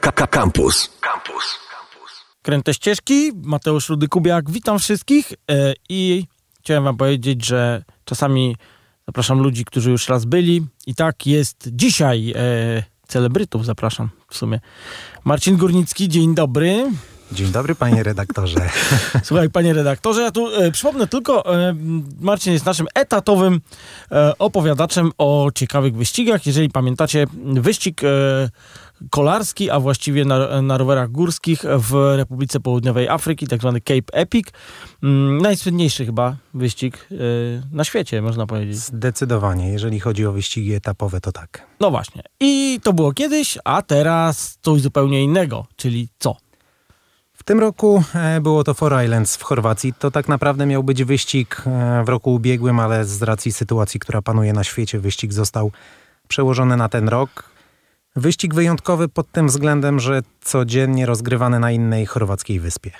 Campus. Campus. Kręte ścieżki, Mateusz Rudy-Kubiak, witam wszystkich e, i chciałem wam powiedzieć, że czasami zapraszam ludzi, którzy już raz byli i tak jest dzisiaj. E, celebrytów zapraszam w sumie. Marcin Górnicki, dzień dobry. Dzień dobry, panie redaktorze. Słuchaj, panie redaktorze, ja tu e, przypomnę tylko, e, Marcin jest naszym etatowym e, opowiadaczem o ciekawych wyścigach. Jeżeli pamiętacie, wyścig e, kolarski, a właściwie na, na rowerach górskich w Republice Południowej Afryki, tak zwany Cape Epic. Mm, najsłynniejszy chyba wyścig e, na świecie, można powiedzieć. Zdecydowanie, jeżeli chodzi o wyścigi etapowe, to tak. No właśnie. I to było kiedyś, a teraz coś zupełnie innego, czyli co? W tym roku e, było to Four Islands w Chorwacji. To tak naprawdę miał być wyścig e, w roku ubiegłym, ale z racji sytuacji, która panuje na świecie, wyścig został przełożony na ten rok. Wyścig wyjątkowy pod tym względem, że codziennie rozgrywany na innej chorwackiej wyspie.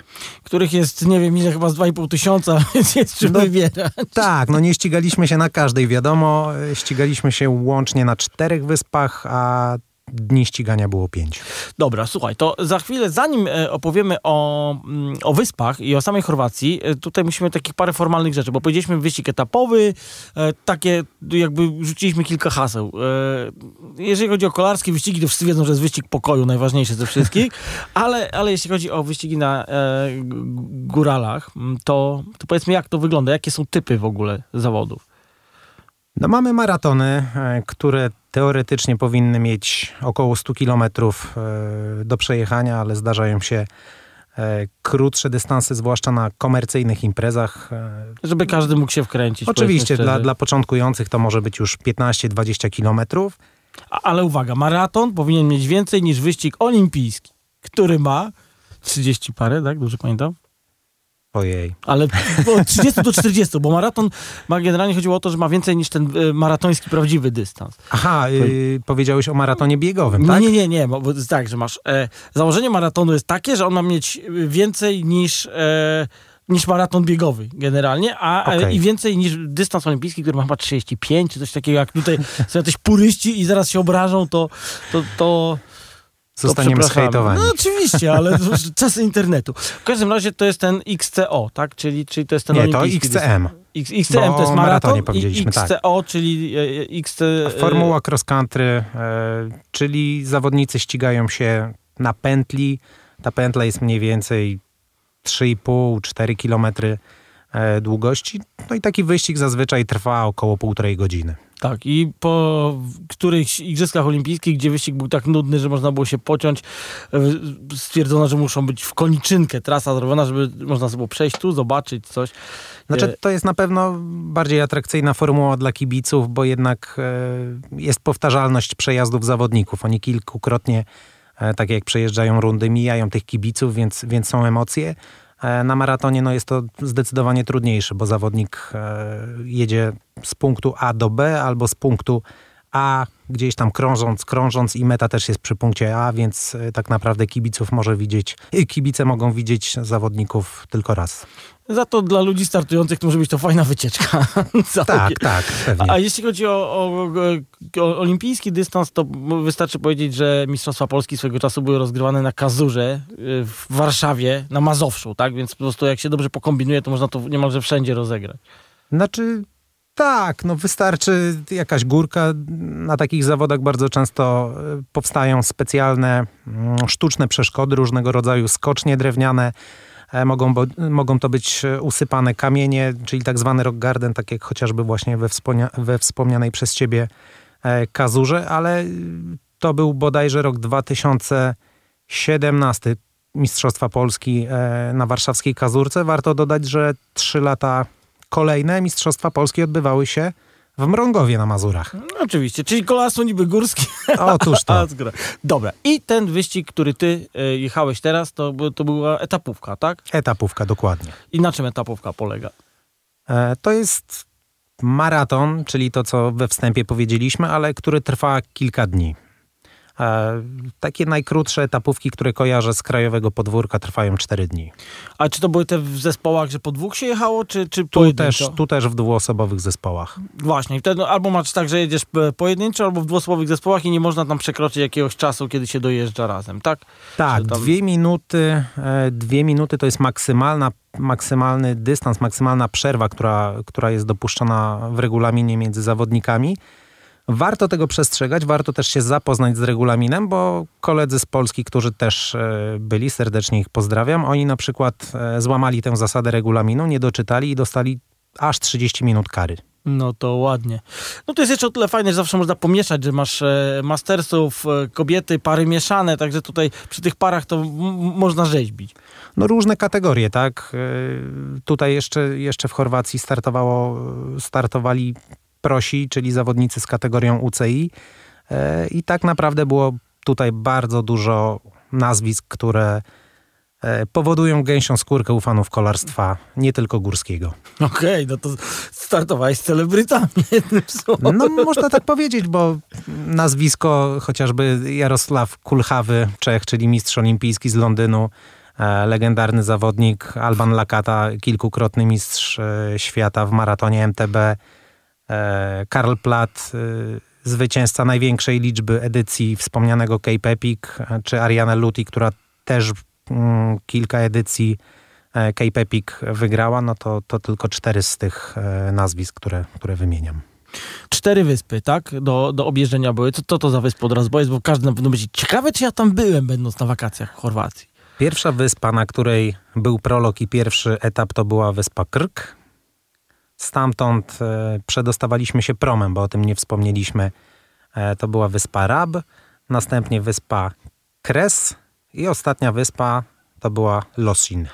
Których jest, nie wiem ile, chyba z 2,5 tysiąca, więc jest czym No, wybierać. Tak, no nie ścigaliśmy się na każdej, wiadomo. Ścigaliśmy się łącznie na czterech wyspach, a dni ścigania było pięć. Dobra, słuchaj, to za chwilę, zanim e, opowiemy o, mm, o wyspach i o samej Chorwacji, e, tutaj musimy takich parę formalnych rzeczy, bo powiedzieliśmy wyścig etapowy, e, takie jakby rzuciliśmy kilka haseł. Jeżeli chodzi o kolarskie wyścigi, to wszyscy wiedzą, że jest wyścig pokoju, najważniejszy ze wszystkich, ale, ale jeśli chodzi o wyścigi na e, góralach, m, to, to powiedzmy jak to wygląda, jakie są typy w ogóle zawodów. No mamy maratony, które teoretycznie powinny mieć około 100 kilometrów e, do przejechania, ale zdarzają się e, krótsze dystanse, zwłaszcza na komercyjnych imprezach. E, Żeby każdy mógł się wkręcić. Oczywiście dla, dla początkujących to może być już 15-20 kilometrów. Ale uwaga, maraton powinien mieć więcej niż wyścig olimpijski, który ma 30 parę, tak? Dobrze pamiętam? Ojej. Ale od 30 do 40, bo maraton ma generalnie chodziło o to, że ma więcej niż ten e, maratoński prawdziwy dystans. Aha, y, powiedziałeś o maratonie biegowym, tak? Nie, nie, nie, bo tak, że masz. E, założenie maratonu jest takie, że on ma mieć e, więcej niż. E, niż maraton biegowy generalnie, a Okej. i więcej niż dystans olimpijski, który ma chyba 35, czy coś takiego, jak tutaj są jacyś puryści i zaraz się obrażą, to, to, to, Zostaniemy zhejtowani. No oczywiście, ale czasy internetu. W każdym razie to jest ten XCO, tak? Czyli, czyli to jest ten Nie, to XCM. X, XCM Bo to jest maraton maratonie i powiedzieliśmy, tak. XCO, czyli e, XC... Formuła cross country, e, czyli zawodnicy ścigają się na pętli. Ta pętla jest mniej więcej 3,5-4 kilometry e, długości. No i taki wyścig zazwyczaj trwa około półtorej godziny. Tak, i po którychś Igrzyskach Olimpijskich, gdzie wyścig był tak nudny, że można było się pociąć, e, stwierdzono, że muszą być w koniczynkę trasa zrobiona, żeby można było przejść tu, zobaczyć coś. E, Znaczy, to jest na pewno bardziej atrakcyjna formuła dla kibiców, bo jednak e, jest powtarzalność przejazdów zawodników. Oni kilkukrotnie, e, tak jak przejeżdżają rundy, mijają tych kibiców, więc, więc są emocje. E, Na maratonie no, jest to zdecydowanie trudniejsze, bo zawodnik e, jedzie z punktu A do B albo z punktu A gdzieś tam krążąc, krążąc i meta też jest przy punkcie A, więc e, tak naprawdę kibiców może widzieć, kibice mogą widzieć zawodników tylko raz. Za to dla ludzi startujących to może być to fajna wycieczka. Tak, tak, pewnie. A jeśli chodzi o, o, o, olimpijski dystans, to wystarczy powiedzieć, że Mistrzostwa Polski swego czasu były rozgrywane na Kazurze y, w Warszawie, na Mazowszu, tak? Więc po prostu jak się dobrze pokombinuje, to można to niemalże wszędzie rozegrać. Znaczy, tak, no wystarczy jakaś górka. Na takich zawodach bardzo często e, powstają specjalne mm, sztuczne przeszkody, różnego rodzaju skocznie drewniane. E, Mogą, bo, mogą to być e, usypane kamienie, czyli tak zwany rock garden, tak jak chociażby właśnie we, wspomnia, we wspomnianej przez ciebie e, kazurze, ale to był bodajże rok 2017 Mistrzostwa Polski na warszawskiej kazurce. Warto dodać, że trzy lata kolejne Mistrzostwa Polski odbywały się w Mrągowie na Mazurach. No, oczywiście, czyli kolarstwo niby górskie. Otóż to. zgra. Dobra, i ten wyścig, który ty y, jechałeś teraz, to, to była etapówka, tak? Etapówka, dokładnie. I na czym etapówka polega? E, To jest maraton, czyli to, co we wstępie powiedzieliśmy, ale który trwa kilka dni. E, takie najkrótsze etapówki, które kojarzę z krajowego podwórka, trwają 4 dni. A czy to były te w zespołach, że po dwóch się jechało, czy, czy Tu też, tu też w dwuosobowych zespołach. Właśnie, wtedy albo masz tak, że jedziesz pojedynczo, albo w dwuosobowych zespołach i nie można tam przekroczyć jakiegoś czasu, kiedy się dojeżdża razem, tak? Tak, tam... dwie minuty, e, dwie minuty to jest maksymalna maksymalny dystans, maksymalna przerwa, która, która jest dopuszczona w regulaminie między zawodnikami. Warto tego przestrzegać, warto też się zapoznać z regulaminem, bo koledzy z Polski, którzy też e, byli, serdecznie ich pozdrawiam, oni na przykład e, złamali tę zasadę regulaminu, nie doczytali i dostali aż 30 minut kary. No to ładnie. No to jest jeszcze o tyle fajne, że zawsze można pomieszać, że masz e, mastersów, kobiety, pary mieszane, także tutaj przy tych parach to można rzeźbić. No różne kategorie, tak? Tutaj jeszcze, jeszcze w Chorwacji startowało, startowali prosi, czyli zawodnicy z kategorią UCI. E, I tak naprawdę było tutaj bardzo dużo nazwisk, które e, powodują gęsią skórkę u fanów kolarstwa, nie tylko górskiego. Okej, okay, no to startowałeś z celebrytami, jednym słowem. No można tak powiedzieć, bo nazwisko chociażby Jarosław Kulchawy, Czech, czyli mistrz olimpijski z Londynu, e, legendarny zawodnik Alban Lakata, kilkukrotny mistrz świata w maratonie MTB, Karl Platt, e, zwycięzca największej liczby edycji wspomnianego Cape Epic, e, czy Ariana Luti, która też mm, kilka edycji Cape Epic wygrała, no to, to tylko cztery z tych nazwisk, które, które wymieniam. Cztery wyspy, tak? Do, do objeżdżenia były. Co to, to za wyspy od razu? Bo jest, bo każdy będzie myśli, ciekawe czy ja tam byłem, będąc na wakacjach w Chorwacji. Pierwsza wyspa, na której był prolog i pierwszy etap, to była wyspa Krk. Stamtąd e, przedostawaliśmy się promem, bo o tym nie wspomnieliśmy. E, to była wyspa Rab, następnie wyspa Kres i ostatnia wyspa to była Losin.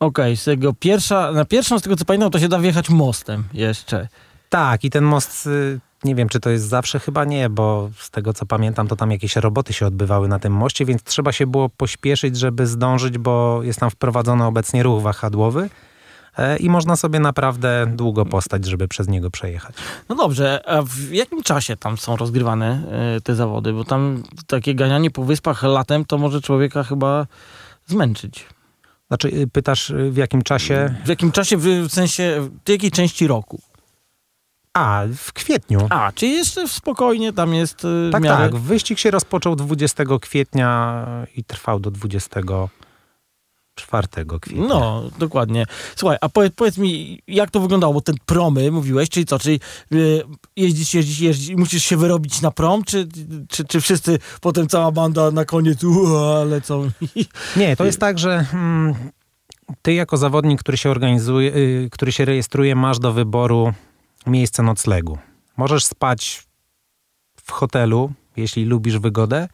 Okej, okay, z tego pierwsza, na pierwszą z tego co pamiętam, to się da wjechać mostem jeszcze. Tak, i ten most, y, nie wiem czy to jest zawsze, chyba nie, bo z tego co pamiętam, to tam jakieś roboty się odbywały na tym moście, więc trzeba się było pośpieszyć, żeby zdążyć, bo jest tam wprowadzony obecnie ruch wahadłowy. E, i można sobie naprawdę długo postać, żeby przez niego przejechać. No dobrze, a w jakim czasie tam są rozgrywane e, te zawody? Bo tam takie ganianie po wyspach latem to może człowieka chyba zmęczyć. Znaczy, y, pytasz y, w jakim czasie? W jakim czasie, w sensie, w jakiej części roku? A, w kwietniu. A, czyli jeszcze spokojnie tam jest. Y, tak, miarę... tak. Wyścig się rozpoczął 20 kwietnia i trwał do 20 4 kwietnia. No, dokładnie. Słuchaj, a powiedz, powiedz mi, jak to wyglądało? Bo ten promy mówiłeś, czyli co, czyli yy, jeździsz, jeździsz, jeździsz, musisz się wyrobić na prom, czy, czy, czy wszyscy, potem cała banda na koniec ua, lecą? Nie, to jest tak, że mm, ty jako zawodnik, który się organizuje, yy, który się rejestruje, masz do wyboru miejsce noclegu. Możesz spać w hotelu, jeśli lubisz wygodę.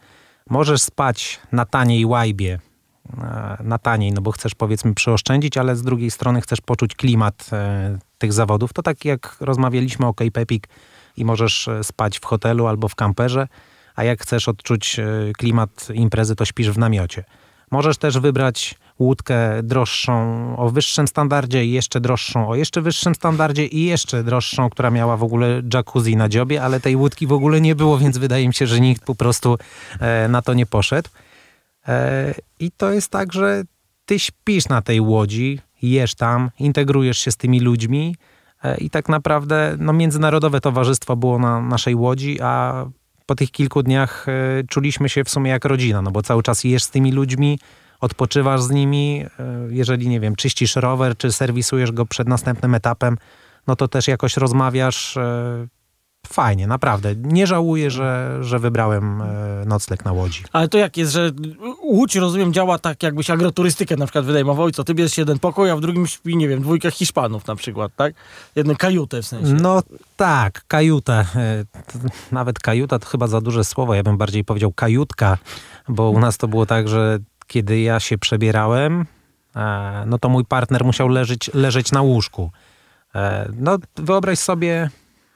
Możesz spać na taniej łajbie, na taniej, no bo chcesz powiedzmy przyoszczędzić, ale z drugiej strony chcesz poczuć klimat e, tych zawodów. To tak jak rozmawialiśmy o Cape Epic i możesz e, spać w hotelu albo w kamperze, a jak chcesz odczuć klimat imprezy, to śpisz w namiocie. Możesz też wybrać łódkę droższą o wyższym standardzie i jeszcze droższą o jeszcze wyższym standardzie i jeszcze droższą, która miała w ogóle jacuzzi na dziobie, ale tej łódki w ogóle nie było, więc wydaje mi się, że nikt po prostu na to nie poszedł. E, I to jest tak, że ty śpisz na tej łodzi, jesz tam, integrujesz się z tymi ludźmi e, i tak naprawdę no, międzynarodowe towarzystwo było na naszej łodzi, a po tych kilku dniach e, czuliśmy się w sumie jak rodzina, no bo cały czas jesz z tymi ludźmi, odpoczywasz z nimi, jeżeli, nie wiem, czyścisz rower, czy serwisujesz go przed następnym etapem, no to też jakoś rozmawiasz, fajnie, naprawdę. Nie żałuję, że, że wybrałem e, nocleg na Łodzi. Ale to jak jest, że Łódź, rozumiem, działa tak, jakbyś agroturystykę na przykład wynajmował i co, ty bierzesz jeden pokój, a w drugim śpi, nie wiem, dwójka Hiszpanów na przykład, tak? Jedną kajutę w sensie. No tak, kajutę. E, nawet kajuta to chyba za duże słowo, ja bym bardziej powiedział kajutka, bo u nas to było tak, że kiedy ja się przebierałem, e, no to mój partner musiał leżeć, leżeć na łóżku. No wyobraź sobie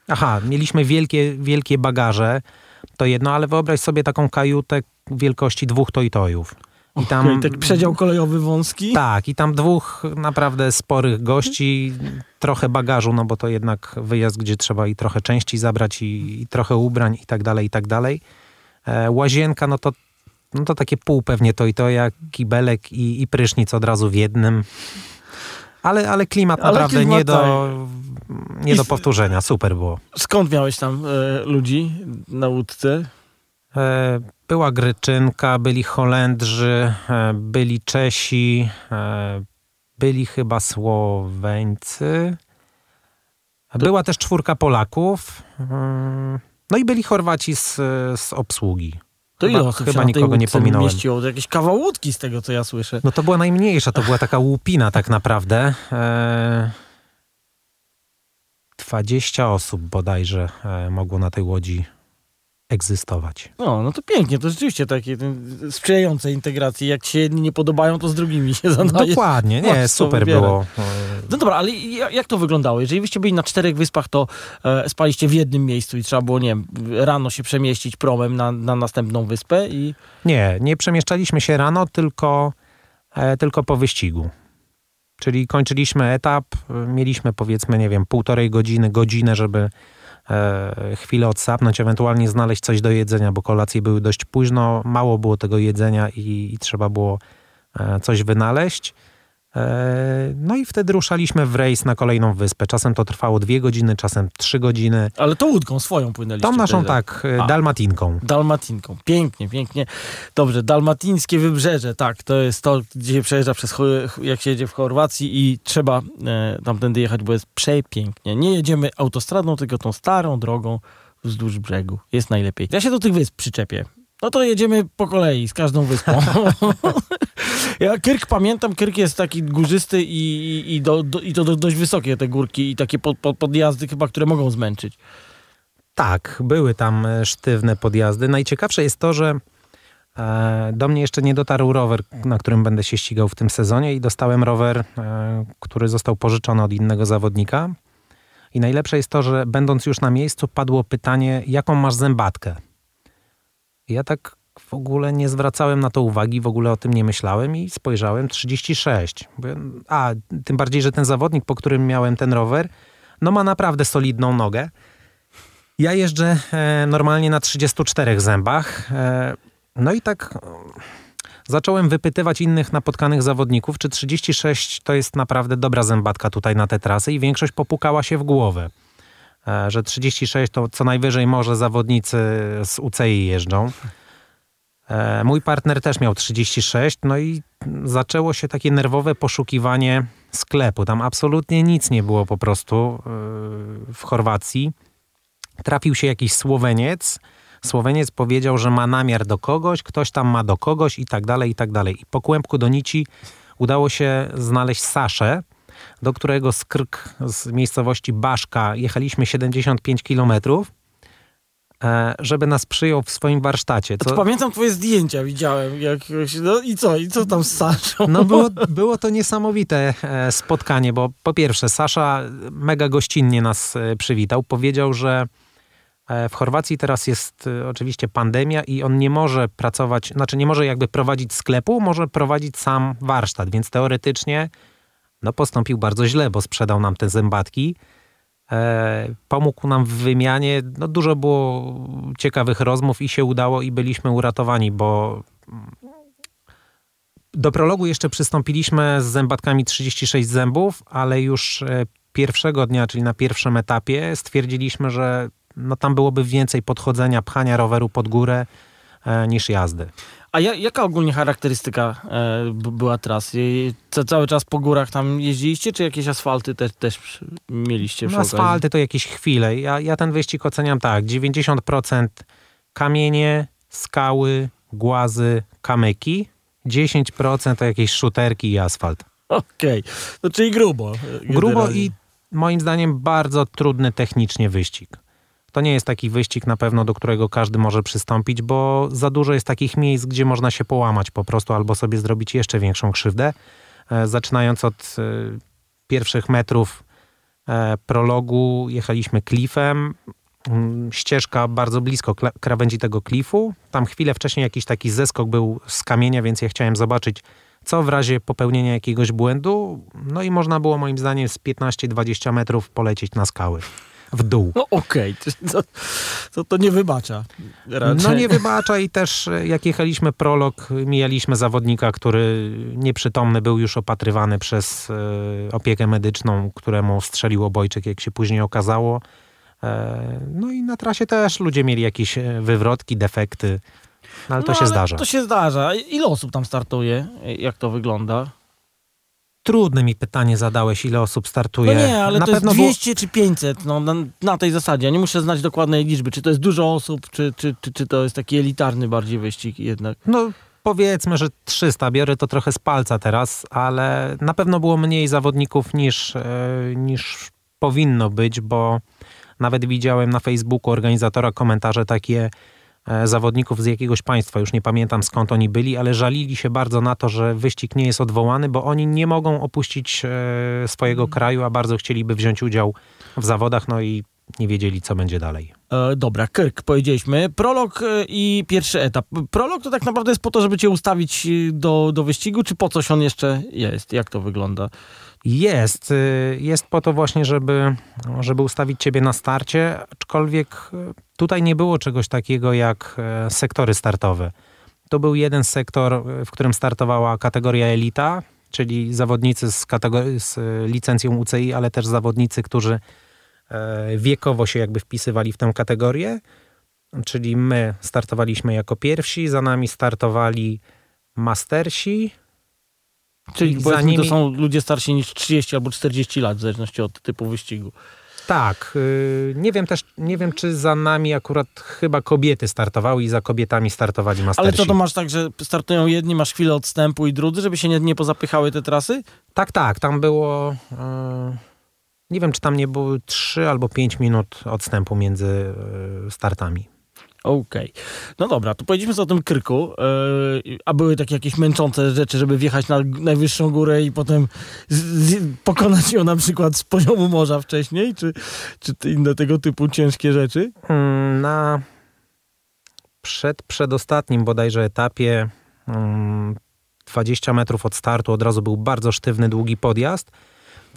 Aha, mieliśmy wielkie, wielkie bagaże, to jedno, ale wyobraź sobie taką kajutę wielkości dwóch tojtojów. I tam okay, taki przedział kolejowy wąski? Tak, i tam dwóch naprawdę sporych gości, trochę bagażu, no bo to jednak wyjazd, gdzie trzeba i trochę części zabrać, i, i trochę ubrań, i tak dalej, i tak dalej. E, łazienka, no to, no to takie pół pewnie to i to, jak kibelek i, i prysznic od razu w jednym. Ale, ale klimat Ale naprawdę klimat, nie, do, nie do powtórzenia. Super było. Skąd miałeś tam e, ludzi na łódce? E, Była Gryczynka, byli Holendrzy, e, byli Czesi, byli chyba Słoweńcy. Była też czwórka Polaków. Mm, No i byli Chorwaci z, z obsługi. To ile Chyba- osób chyba nikogo nie pominąłem. mieściło? Jakieś kawał łódki z tego, co ja słyszę. No to była najmniejsza, to była taka łupina tak naprawdę. E, 20 osób bodajże e, mogło na tej łodzi egzystować. No, no to pięknie, to rzeczywiście takie ten, sprzyjające integracji. Jak się jedni nie podobają, to z drugimi się zadaje. Dokładnie, nie, super było. No dobra, ale ja- jak to wyglądało? Jeżeli byście byli na czterech wyspach, to e, spaliście w jednym miejscu i trzeba było, nie wiem, rano się przemieścić promem na, na następną wyspę i... Nie, nie przemieszczaliśmy się rano, tylko, e, tylko po wyścigu. Czyli kończyliśmy etap, mieliśmy powiedzmy, nie wiem, półtorej godziny, godzinę, żeby chwilę odsapnąć, ewentualnie znaleźć coś do jedzenia, bo kolacje były dość późno, mało było tego jedzenia i, i trzeba było e, coś wynaleźć. E, no i wtedy ruszaliśmy w rejs na kolejną wyspę. Czasem to trwało dwie godziny, czasem trzy godziny. Ale to łódką swoją płynęliście. Tą naszą wtedy. tak, e, A. dalmatinką. Dalmatinką. Pięknie, pięknie. Dobrze, dalmatińskie wybrzeże, tak, to jest to, gdzie się przejeżdża przez, jak się jedzie w Chorwacji i trzeba e, tamtędy jechać, bo jest przepięknie. Nie jedziemy autostradą, tylko tą starą drogą wzdłuż brzegu. Jest najlepiej. Ja się do tych wysp przyczepię. No to jedziemy po kolei z każdą wyspą. ja Kyrk pamiętam, Kyrk jest taki górzysty i, i, do, do, i to do, dość wysokie te górki i takie pod, pod, podjazdy chyba, które mogą zmęczyć. Tak, były tam e, sztywne podjazdy. Najciekawsze jest to, że e, do mnie jeszcze nie dotarł rower, na którym będę się ścigał w tym sezonie i dostałem rower, e, który został pożyczony od innego zawodnika. I najlepsze jest to, że będąc już na miejscu padło pytanie, jaką masz zębatkę? I Ja tak w ogóle nie zwracałem na to uwagi, w ogóle o tym nie myślałem i spojrzałem 36. Mówię, A, tym bardziej, że ten zawodnik, po którym miałem ten rower, no ma naprawdę solidną nogę. Ja jeżdżę e, normalnie na 34 zębach. E, no i tak e, zacząłem wypytywać innych napotkanych zawodników, czy 36 to jest naprawdę dobra zębatka tutaj na te trasy i większość popukała się w głowę. Że 36 to co najwyżej może zawodnicy z UCI jeżdżą. E, mój partner też miał 36, no i zaczęło się takie nerwowe poszukiwanie sklepu. Tam absolutnie nic nie było po prostu e, w Chorwacji trafił się jakiś Słoweniec. Słoweniec powiedział, że ma namiar do kogoś, ktoś tam ma do kogoś i tak dalej, i tak dalej. I po kłębku do nici udało się znaleźć Saszę, do którego z Krk, z miejscowości Baszka jechaliśmy 75 kilometrów, żeby nas przyjął w swoim warsztacie. To Co, pamiętam twoje zdjęcia, widziałem. Jak, no i co? I co tam z Saszą? No było, było to niesamowite e, spotkanie, bo po pierwsze Sasza mega gościnnie nas e, przywitał. Powiedział, że e, w Chorwacji teraz jest e, oczywiście pandemia i on nie może pracować, znaczy nie może jakby prowadzić sklepu, może prowadzić sam warsztat, więc teoretycznie no postąpił bardzo źle, bo sprzedał nam te zębatki. E, pomógł nam w wymianie. No dużo było ciekawych rozmów i się udało i byliśmy uratowani, bo do prologu jeszcze przystąpiliśmy z zębatkami 36 zębów, ale już e, pierwszego dnia, czyli na pierwszym etapie, stwierdziliśmy, że no tam byłoby więcej podchodzenia, pchania roweru pod górę e, niż jazdy. A ja, jaka ogólnie charakterystyka e, była tras? Je- ca- cały czas po górach tam jeździliście, czy jakieś asfalty też, też mieliście No, asfalty to jakieś chwile. Ja, ja ten wyścig oceniam tak, 90% kamienie, skały, głazy, kamyki, 10% to jakieś szuterki i asfalt. Okej, no czyli grubo. e, Grubo generalnie. i moim zdaniem bardzo trudny technicznie wyścig. To nie jest taki wyścig na pewno, do którego każdy może przystąpić, bo za dużo jest takich miejsc, gdzie można się połamać po prostu albo sobie zrobić jeszcze większą krzywdę. E, Zaczynając od e, pierwszych metrów e, prologu jechaliśmy klifem. Mm, Ścieżka bardzo blisko krawędzi tego klifu. Tam chwilę wcześniej jakiś taki zeskok był z kamienia, więc ja chciałem zobaczyć, co w razie popełnienia jakiegoś błędu. No i można było moim zdaniem z 15-20 metrów polecieć na skały. W dół. No okej, to, to, to nie wybacza. Raczej. No nie wybacza i też e, jak jechaliśmy prolog, mijaliśmy zawodnika, który nieprzytomny był już opatrywany przez e, opiekę medyczną, któremu strzelił obojczyk, jak się później okazało. E, no i na trasie też ludzie mieli jakieś e, wywrotki, defekty, no, ale to no, się ale zdarza. To się zdarza. Ile osób tam startuje? Jak to wygląda? Trudne mi pytanie zadałeś, ile osób startuje. No nie, ale na to jest pewno było- 200 czy 500, no na, na tej zasadzie. Ja nie muszę znać dokładnej liczby, czy to jest dużo osób, czy, czy, czy, czy to jest taki elitarny bardziej wyścig jednak. No powiedzmy, że 300. Biorę to trochę z palca teraz, ale na pewno było mniej zawodników niż, e, niż powinno być, bo nawet widziałem na Facebooku organizatora komentarze takie zawodników z jakiegoś państwa, już nie pamiętam skąd oni byli, ale żalili się bardzo na to, że wyścig nie jest odwołany, bo oni nie mogą opuścić e, swojego kraju, a bardzo chcieliby wziąć udział w zawodach, no i nie wiedzieli, co będzie dalej. E, dobra, Kirk powiedzieliśmy. Prolog e, i pierwszy etap. Prolog to tak naprawdę jest po to, żeby cię ustawić e, do, do wyścigu, czy po coś on jeszcze jest? Jak to wygląda? Jest. y, Jest po to właśnie, żeby, żeby ustawić ciebie na starcie, aczkolwiek y, tutaj nie było czegoś takiego jak e, sektory startowe. To był jeden sektor, y, w którym startowała kategoria elita, czyli zawodnicy z, z y, licencją UCI, ale też zawodnicy, którzy wiekowo się jakby wpisywali w tę kategorię. Czyli my startowaliśmy jako pierwsi, za nami startowali mastersi, Czyli za powiedzmy, to nimi- są ludzie starsi niż 30 albo 40 lat, w zależności od typu wyścigu. Tak, y, nie wiem też, nie wiem czy za nami akurat chyba kobiety startowały i za kobietami startowali mastersi. Ale to to masz tak, że startują jedni, masz chwilę odstępu i drudzy, żeby się nie, nie pozapychały te trasy? Tak, tak, tam było, y, nie wiem czy tam nie było 3 albo 5 minut odstępu między y, startami. Okej. No dobra, to powiedzieliśmy sobie o tym Krku, yy, a były takie jakieś męczące rzeczy, żeby wjechać na najwyższą górę i potem z, z, pokonać ją na przykład z poziomu morza wcześniej, czy, czy inne tego typu ciężkie rzeczy? Mm, Na przed, przedostatnim bodajże etapie, mm, 20 metrów od startu, od razu był bardzo sztywny, długi podjazd.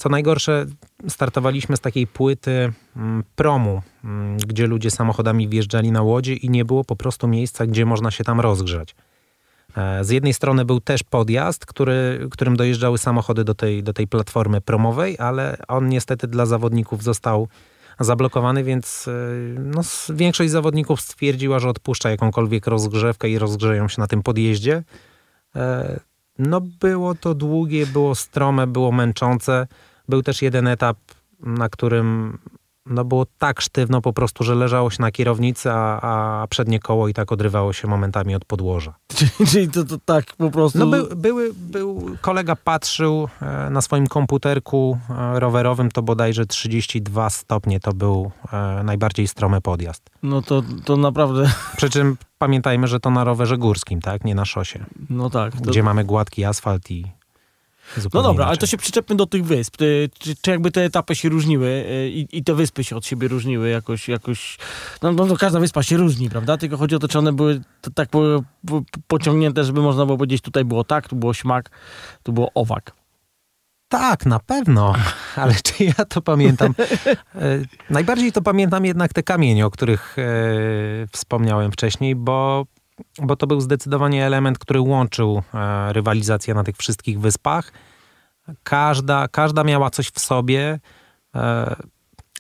Co najgorsze, startowaliśmy z takiej płyty mm, promu, mm, gdzie ludzie samochodami wjeżdżali na łodzie i nie było po prostu miejsca, gdzie można się tam rozgrzać. E, Z jednej strony był też podjazd, który, którym dojeżdżały samochody do tej, do tej platformy promowej, ale on niestety dla zawodników został zablokowany, więc y, no, większość zawodników stwierdziła, że odpuszcza jakąkolwiek rozgrzewkę i rozgrzeją się na tym podjeździe. E, No było to długie, było strome, było męczące. Był też jeden etap, na którym no było tak sztywno po prostu, że leżało się na kierownicy, a, a przednie koło i tak odrywało się momentami od podłoża. Czyli, to, to tak po prostu... No był, były, był, kolega patrzył e, na swoim komputerku e, rowerowym, to bodajże 32 stopnie to był e, najbardziej stromy podjazd. No to, to naprawdę... Przy czym pamiętajmy, że to na rowerze górskim, tak? Nie na szosie, No tak. To, gdzie mamy gładki asfalt i No zupełnie dobra, ale to inaczej. się przyczepmy do tych wysp. Czy, czy jakby te etapy się różniły y, i, i te wyspy się od siebie różniły jakoś, jakoś... No, no, no każda wyspa się różni, prawda? Tylko chodzi o to, czy one były tak po, po, pociągnięte, żeby można było powiedzieć, tutaj było tak, tu było śmak, tu było owak. Tak, na pewno, ale czy ja to pamiętam? E, Najbardziej to pamiętam jednak te kamienie, o których e, wspomniałem wcześniej, bo, bo to był zdecydowanie element, który łączył e, rywalizację na tych wszystkich wyspach. Każda, każda miała coś w sobie. E,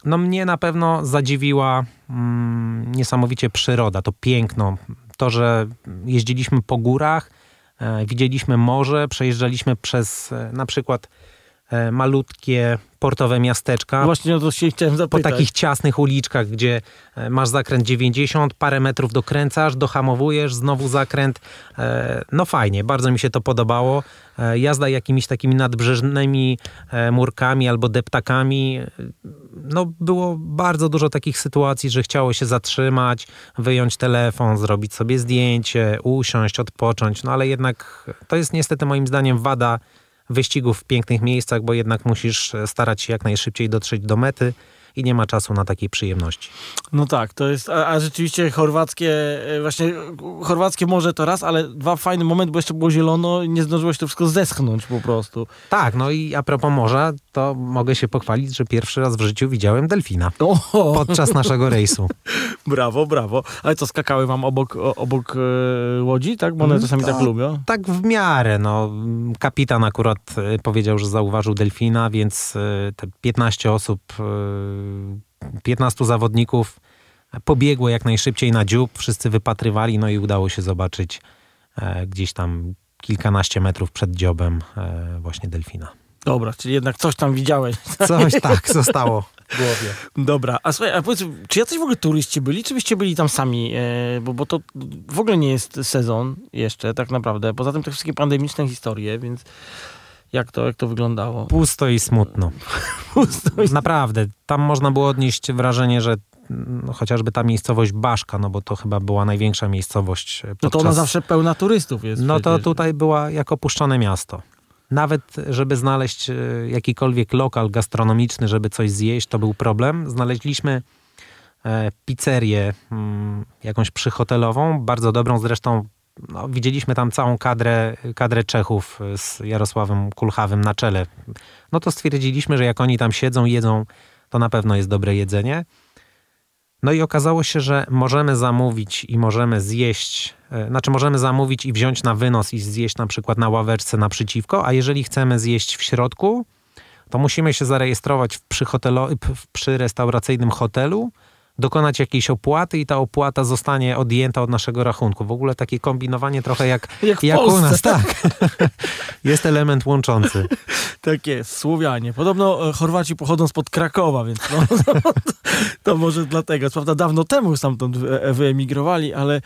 no mnie na pewno zadziwiła mm, niesamowicie przyroda, to piękno, to, że jeździliśmy po górach, e, widzieliśmy morze, przejeżdżaliśmy przez na przykład malutkie portowe miasteczka Właśnie o to się chciałem po zapytać. takich ciasnych uliczkach, gdzie e, masz zakręt 90, parę metrów dokręcasz, dohamowujesz, znowu zakręt. E, No fajnie, bardzo mi się to podobało. E, Jazda jakimiś takimi nadbrzeżnymi e, murkami albo deptakami. e, No było bardzo dużo takich sytuacji, że chciało się zatrzymać, wyjąć telefon, zrobić sobie zdjęcie, usiąść, odpocząć. No ale jednak to jest niestety moim zdaniem wada wyścigów w pięknych miejscach, bo jednak musisz starać się jak najszybciej dotrzeć do mety. I nie ma czasu na takiej przyjemności. No tak, to jest, a, a, rzeczywiście chorwackie, e, właśnie chorwackie morze to raz, ale dwa fajny moment, bo jeszcze było zielono i nie zdążyłeś to wszystko zeschnąć po prostu. Tak, no i a propos morza, to mogę się pochwalić, że pierwszy raz w życiu widziałem delfina Oho. podczas naszego rejsu. brawo, brawo. Ale co, skakały wam obok, obok e, łodzi, tak? Bo one mm, czasami tak lubią. Tak w miarę, no. Kapitan akurat e, powiedział, że zauważył delfina, więc te 15 osób, 15 zawodników pobiegło jak najszybciej na dziób, wszyscy wypatrywali, no i udało się zobaczyć gdzieś tam kilkanaście metrów przed dziobem właśnie delfina. Dobra, czyli jednak coś tam widziałeś. Coś tak zostało w głowie. Dobra, a słuchaj, a powiedz, czy jacyś w ogóle turyści byli, czy byście byli tam sami? E, bo, bo to w ogóle nie jest sezon jeszcze tak naprawdę. Poza tym te wszystkie pandemiczne historie, więc jak to, jak to wyglądało? Pusto i smutno. Pusto i... Naprawdę, tam można było odnieść wrażenie, że no, chociażby ta miejscowość Baszka, no bo to chyba była największa miejscowość. Podczas... No to ona zawsze pełna turystów jest. No przecież. to tutaj była jak opuszczone miasto. Nawet, żeby znaleźć e, jakikolwiek lokal gastronomiczny, żeby coś zjeść, to był problem. Znaleźliśmy e, pizzerię, mm, jakąś przyhotelową, bardzo dobrą zresztą. No, widzieliśmy tam całą kadrę, kadrę Czechów z Jarosławem Kulchawym na czele. No to stwierdziliśmy, że jak oni tam siedzą, jedzą, to na pewno jest dobre jedzenie. No i okazało się, że możemy zamówić i możemy zjeść, e, znaczy możemy zamówić i wziąć na wynos i zjeść na przykład na ławeczce naprzeciwko, a jeżeli chcemy zjeść w środku, to musimy się zarejestrować w przy, hotelo, przy restauracyjnym hotelu, dokonać jakiejś opłaty i ta opłata zostanie odjęta od naszego rachunku. W ogóle takie kombinowanie trochę jak, jak, jak u nas. Tak. jest element łączący. Tak jest, Słowianie. Podobno e, Chorwaci pochodzą spod Krakowa, więc no, to, to, może dlatego. Co prawda dawno temu stamtąd e, wyemigrowali, ale,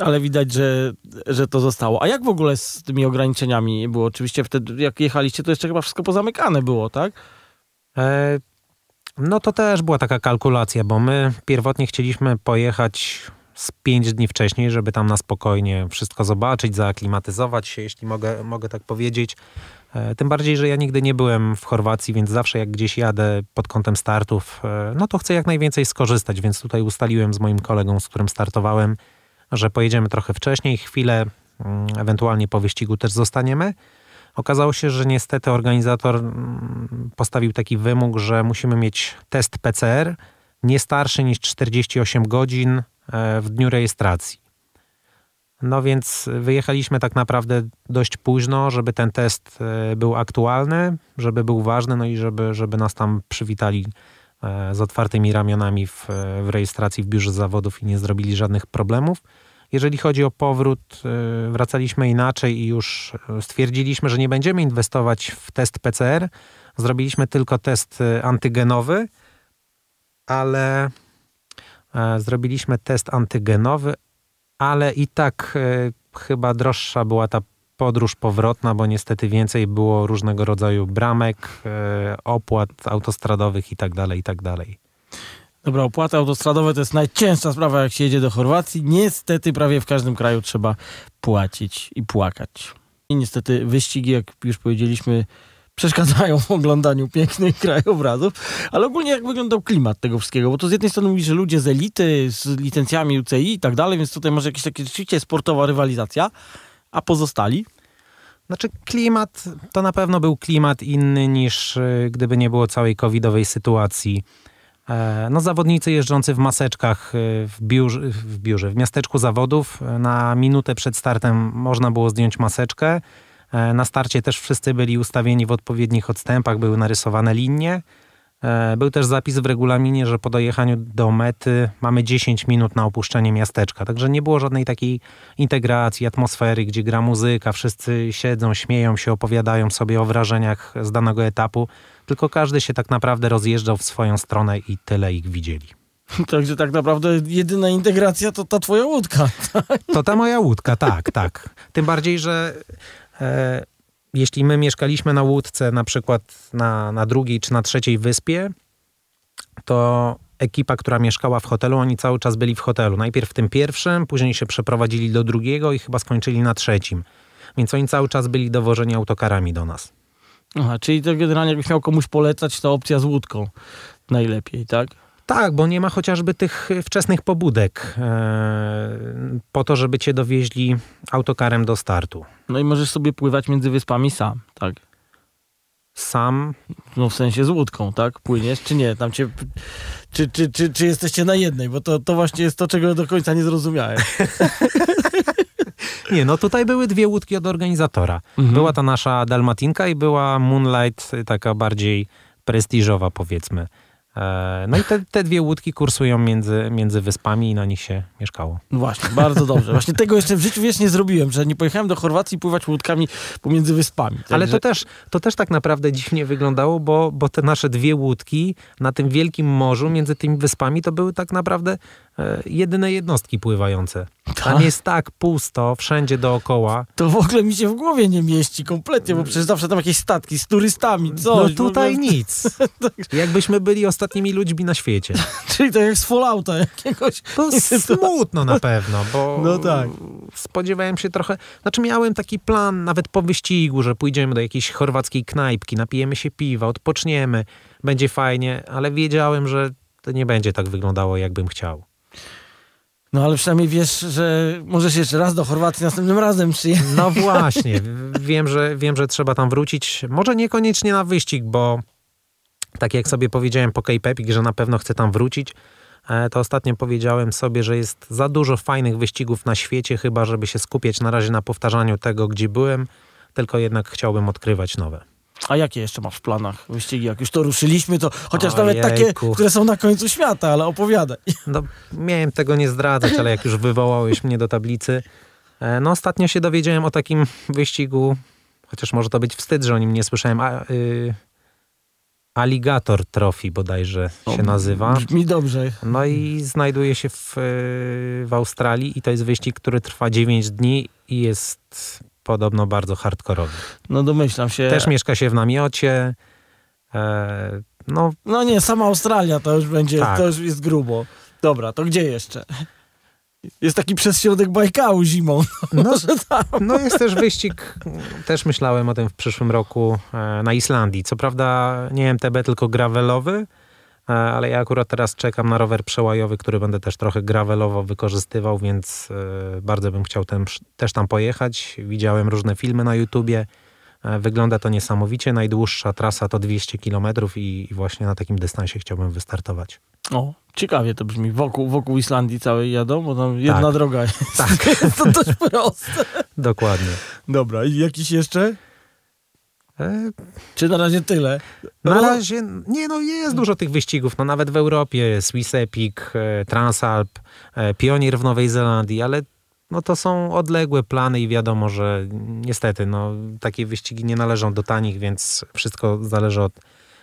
ale widać, że, że to zostało. A jak w ogóle z tymi ograniczeniami było? Oczywiście wtedy, jak jechaliście, to jeszcze chyba wszystko pozamykane było, tak? E, no to też była taka kalkulacja, bo my pierwotnie chcieliśmy pojechać z pięć dni wcześniej, żeby tam na spokojnie wszystko zobaczyć, zaaklimatyzować się, jeśli mogę, mogę tak powiedzieć. E, tym bardziej, że ja nigdy nie byłem w Chorwacji, więc zawsze jak gdzieś jadę pod kątem startów, e, no to chcę jak najwięcej skorzystać, więc tutaj ustaliłem z moim kolegą, z którym startowałem, że pojedziemy trochę wcześniej, chwilę, mm, ewentualnie po wyścigu też zostaniemy. Okazało się, że niestety organizator mm, postawił taki wymóg, że musimy mieć test PCR nie starszy niż 48 godzin e, w dniu rejestracji. No więc wyjechaliśmy tak naprawdę dość późno, żeby ten test e, był aktualny, żeby był ważny, no i żeby, żeby nas tam przywitali e, z otwartymi ramionami w, w rejestracji w biurze zawodów i nie zrobili żadnych problemów. Jeżeli chodzi o powrót, y, wracaliśmy inaczej i już stwierdziliśmy, że nie będziemy inwestować w test PCR. Zrobiliśmy tylko test y, antygenowy, ale e, zrobiliśmy test antygenowy, ale i tak chyba droższa była ta podróż powrotna, bo niestety więcej było różnego rodzaju bramek, e, opłat autostradowych itd., tak itd. Dobra, opłaty autostradowe to jest najcięższa sprawa, jak się jedzie do Chorwacji. Niestety prawie w każdym kraju trzeba płacić i płakać. I niestety wyścigi, jak już powiedzieliśmy, przeszkadzają w oglądaniu pięknych krajobrazów, ale ogólnie jak wyglądał klimat tego wszystkiego, bo to z jednej strony mówi, że ludzie z elity, z licencjami UCI i tak dalej, więc tutaj może jakieś takie rzeczywiście sportowa rywalizacja, a pozostali? Znaczy klimat, to na pewno był klimat inny niż y, gdyby nie było całej covidowej sytuacji. E, no, zawodnicy jeżdżący w maseczkach e, w biurze, w biurze, w miasteczku zawodów. E, na minutę przed startem można było zdjąć maseczkę. Na starcie też wszyscy byli ustawieni w odpowiednich odstępach, były narysowane linie. Był też zapis w regulaminie, że po dojechaniu do mety mamy 10 minut na opuszczenie miasteczka. Także nie było żadnej takiej integracji, atmosfery, gdzie gra muzyka, wszyscy siedzą, śmieją się, opowiadają sobie o wrażeniach z danego etapu. Tylko każdy się tak naprawdę rozjeżdżał w swoją stronę i tyle ich widzieli. Także tak naprawdę jedyna integracja to ta twoja łódka. To ta moja łódka, tak, tak. Tym bardziej, że e, jeśli my mieszkaliśmy na łódce, na przykład na, na drugiej czy na trzeciej wyspie, to ekipa, która mieszkała w hotelu, oni cały czas byli w hotelu. Najpierw w tym pierwszym, później się przeprowadzili do drugiego i chyba skończyli na trzecim. Więc oni cały czas byli dowożeni autokarami do nas. Aha, czyli to generalnie jakbyś miał komuś polecać, to opcja z łódką. najlepiej, tak? Tak, bo nie ma chociażby tych wczesnych pobudek e, po to, żeby cię dowieźli autokarem do startu. No i możesz sobie pływać między wyspami sam, tak? Sam No w sensie z łódką, tak? Płyniesz, czy nie? Tam cię... Czy, czy, czy, czy jesteście na jednej? Bo to, to właśnie jest to, czego do końca nie zrozumiałem. Nie, no tutaj były dwie łódki od organizatora. Mhm. Była ta nasza Dalmatinka i była Moonlight, y, taka bardziej prestiżowa powiedzmy. E, No i te, te dwie łódki kursują między, między wyspami i na nich się mieszkało. Właśnie, bardzo dobrze. Właśnie tego jeszcze w życiu wiesz nie zrobiłem, że nie pojechałem do Chorwacji pływać łódkami pomiędzy wyspami. Ale to też, to też tak naprawdę dziwnie wyglądało, bo, bo te nasze dwie łódki na tym wielkim morzu między tymi wyspami to były tak naprawdę jedyne jednostki pływające. Tam Tak? jest tak pusto, wszędzie dookoła. To w ogóle mi się w głowie nie mieści kompletnie, bo przecież zawsze tam jakieś statki z turystami, coś. no tutaj ogóle- nic. Jakbyśmy byli ostatnimi ludźmi na świecie. Czyli to jak z Fallouta jakiegoś. To smutno na pewno, bo No tak. spodziewałem się trochę, znaczy miałem taki plan nawet po wyścigu, że pójdziemy do jakiejś chorwackiej knajpki, napijemy się piwa, odpoczniemy, będzie fajnie, ale wiedziałem, że to nie będzie tak wyglądało, jakbym chciał. No ale przynajmniej wiesz, że możesz jeszcze raz do Chorwacji następnym razem przyjechać. No właśnie, wiem że, wiem, że trzeba tam wrócić, może niekoniecznie na wyścig, bo tak jak sobie powiedziałem po Epic, że na pewno chcę tam wrócić, e, to ostatnio powiedziałem sobie, że jest za dużo fajnych wyścigów na świecie, chyba żeby się skupiać na razie na powtarzaniu tego, gdzie byłem, tylko jednak chciałbym odkrywać nowe. A jakie jeszcze masz w planach wyścigi? Jak już to ruszyliśmy, to chociaż nawet takie, które są na końcu świata, ale opowiadaj. No, miałem tego nie zdradzać, ale jak już wywołałeś mnie do tablicy, e, no ostatnio się dowiedziałem o takim wyścigu, chociaż może to być wstyd, że o nim nie słyszałem, a, y, Alligator Trophy bodajże się nazywa. Brzmi dobrze. No i znajduje się w, y, w Australii i to jest wyścig, który trwa 9 dni i jest podobno bardzo hardkorowy. No domyślam się. Też mieszka się w namiocie. E, no, No nie, sama Australia to już będzie, Tak. to już jest grubo. Dobra, to gdzie jeszcze? Jest taki przez środek Bajkału zimą. no, tam. no jest też wyścig, też myślałem o tym w przyszłym roku e, na Islandii. Co prawda nie MTB, tylko gravelowy, ale ja akurat teraz czekam na rower przełajowy, który będę też trochę gravelowo wykorzystywał, więc e, bardzo bym chciał ten, też tam pojechać. Widziałem różne filmy na YouTubie. E, Wygląda to niesamowicie. Najdłuższa trasa to 200 km i, i właśnie na takim dystansie chciałbym wystartować. O, ciekawie to brzmi. Wokół, wokół Islandii całej jadą, bo tam jedna Tak. droga jest. Tak. to dość proste. Dokładnie. Dobra, i jakiś jeszcze? E, Czy na razie tyle? Na razie, nie no, jest dużo tych wyścigów, no nawet w Europie, Swiss Epic, e, Transalp, e, Pionier w Nowej Zelandii, ale no to są odległe plany i wiadomo, że niestety, no takie wyścigi nie należą do tanich, więc wszystko zależy od,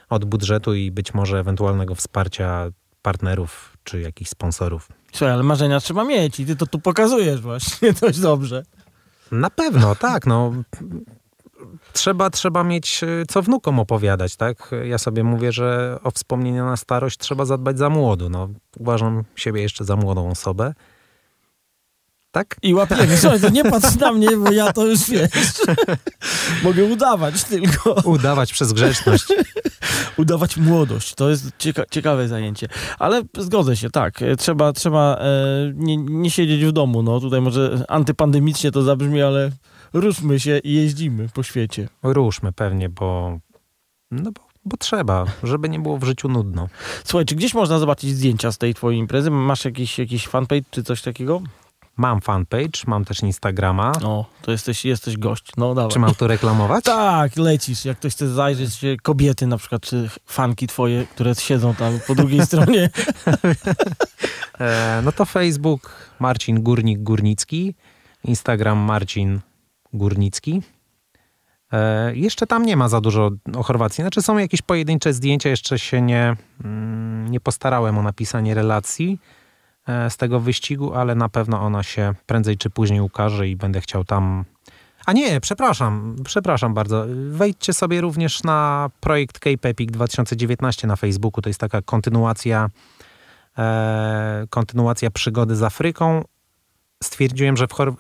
od budżetu i być może ewentualnego wsparcia partnerów czy jakichś sponsorów. Słuchaj, ale marzenia trzeba mieć i ty to tu pokazujesz właśnie dość dobrze. Na pewno, tak, no. Trzeba, trzeba mieć e, co wnukom opowiadać, tak? Ja sobie mówię, że o wspomnienia na starość trzeba zadbać za młodu. No, uważam siebie jeszcze za młodą osobę. Tak? I łapiemy. Słuchaj, to nie patrz na mnie, bo ja to już wiesz. Mogę udawać tylko. Udawać przez grzeczność. Udawać młodość. To jest cieka ciekawe zajęcie. Ale zgodzę się, tak. Trzeba, trzeba e, nie, nie siedzieć w domu. No tutaj może antypandemicznie to zabrzmi, ale ruszmy się i jeździmy po świecie. Ruszmy pewnie, bo, no bo, bo trzeba, żeby nie było w życiu nudno. Słuchaj, czy gdzieś można zobaczyć zdjęcia z tej twojej imprezy? Masz jakiś, jakiś fanpage czy coś takiego? Mam fanpage, mam też Instagrama. O, to jesteś, jesteś gość. No dawaj. Czy mam tu reklamować? Tak, lecisz. Jak ktoś chce zajrzeć, się kobiety na przykład, czy fanki twoje, które siedzą tam po drugiej stronie. E, no to Facebook Marcin Górnik Górnicki, Instagram Marcin Górnicki. E, jeszcze tam nie ma za dużo o Chorwacji. Znaczy są jakieś pojedyncze zdjęcia, jeszcze się nie, mm, nie postarałem o napisanie relacji e, z tego wyścigu, ale na pewno ona się prędzej czy później ukaże i będę chciał tam... A nie, przepraszam, przepraszam bardzo. Wejdźcie sobie również na projekt Cape Epic 2019 na Facebooku. To jest taka kontynuacja e, kontynuacja przygody z Afryką stwierdziłem, że w, Chor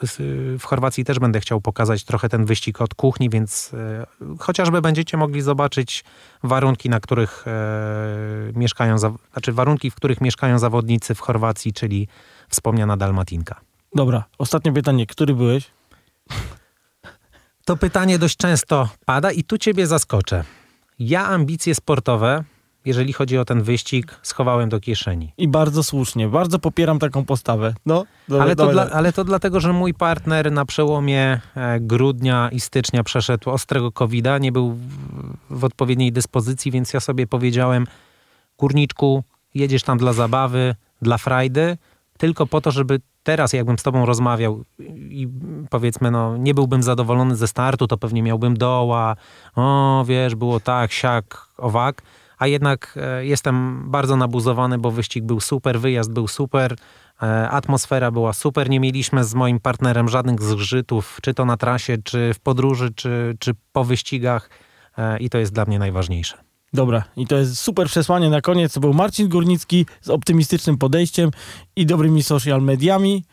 w, Chorwacji też będę chciał pokazać trochę ten wyścig od kuchni, więc e, chociażby będziecie mogli zobaczyć warunki, na których e, mieszkają, znaczy warunki, w których mieszkają zawodnicy w Chorwacji, czyli wspomniana Dalmatinka. Dobra, ostatnie pytanie. Który byłeś? To pytanie dość często pada i tu ciebie zaskoczę. Ja ambicje sportowe jeżeli chodzi o ten wyścig, schowałem do kieszeni. I bardzo słusznie, bardzo popieram taką postawę. No, dobra, ale, to dla, ale to dlatego, że mój partner na przełomie e, grudnia i stycznia przeszedł ostrego covid nie był w odpowiedniej dyspozycji, więc ja sobie powiedziałem, górniczku, jedziesz tam dla zabawy, dla frajdy, tylko po to, żeby teraz jakbym z tobą rozmawiał i powiedzmy, no nie byłbym zadowolony ze startu, to pewnie miałbym doła, o wiesz, było tak, siak, owak, a jednak e, jestem bardzo nabuzowany, bo wyścig był super, wyjazd był super, e, atmosfera była super. Nie mieliśmy z moim partnerem żadnych zgrzytów, czy to na trasie, czy w podróży, czy, czy po wyścigach e, i to jest dla mnie najważniejsze. Dobra, i to jest super przesłanie na koniec. To był Marcin Górnicki z optymistycznym podejściem i dobrymi social mediami.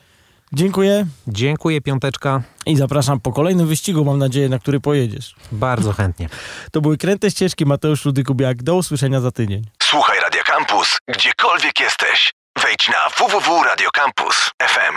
Dziękuję. Dziękuję, piąteczka. I zapraszam po kolejnym wyścigu, mam nadzieję, na który pojedziesz. Bardzo chętnie. To były Kręte Ścieżki, Mateusz Rudy-Kubiak. Do usłyszenia za tydzień. Słuchaj Radio Campus, gdziekolwiek jesteś. Wejdź na www.radiocampus.fm.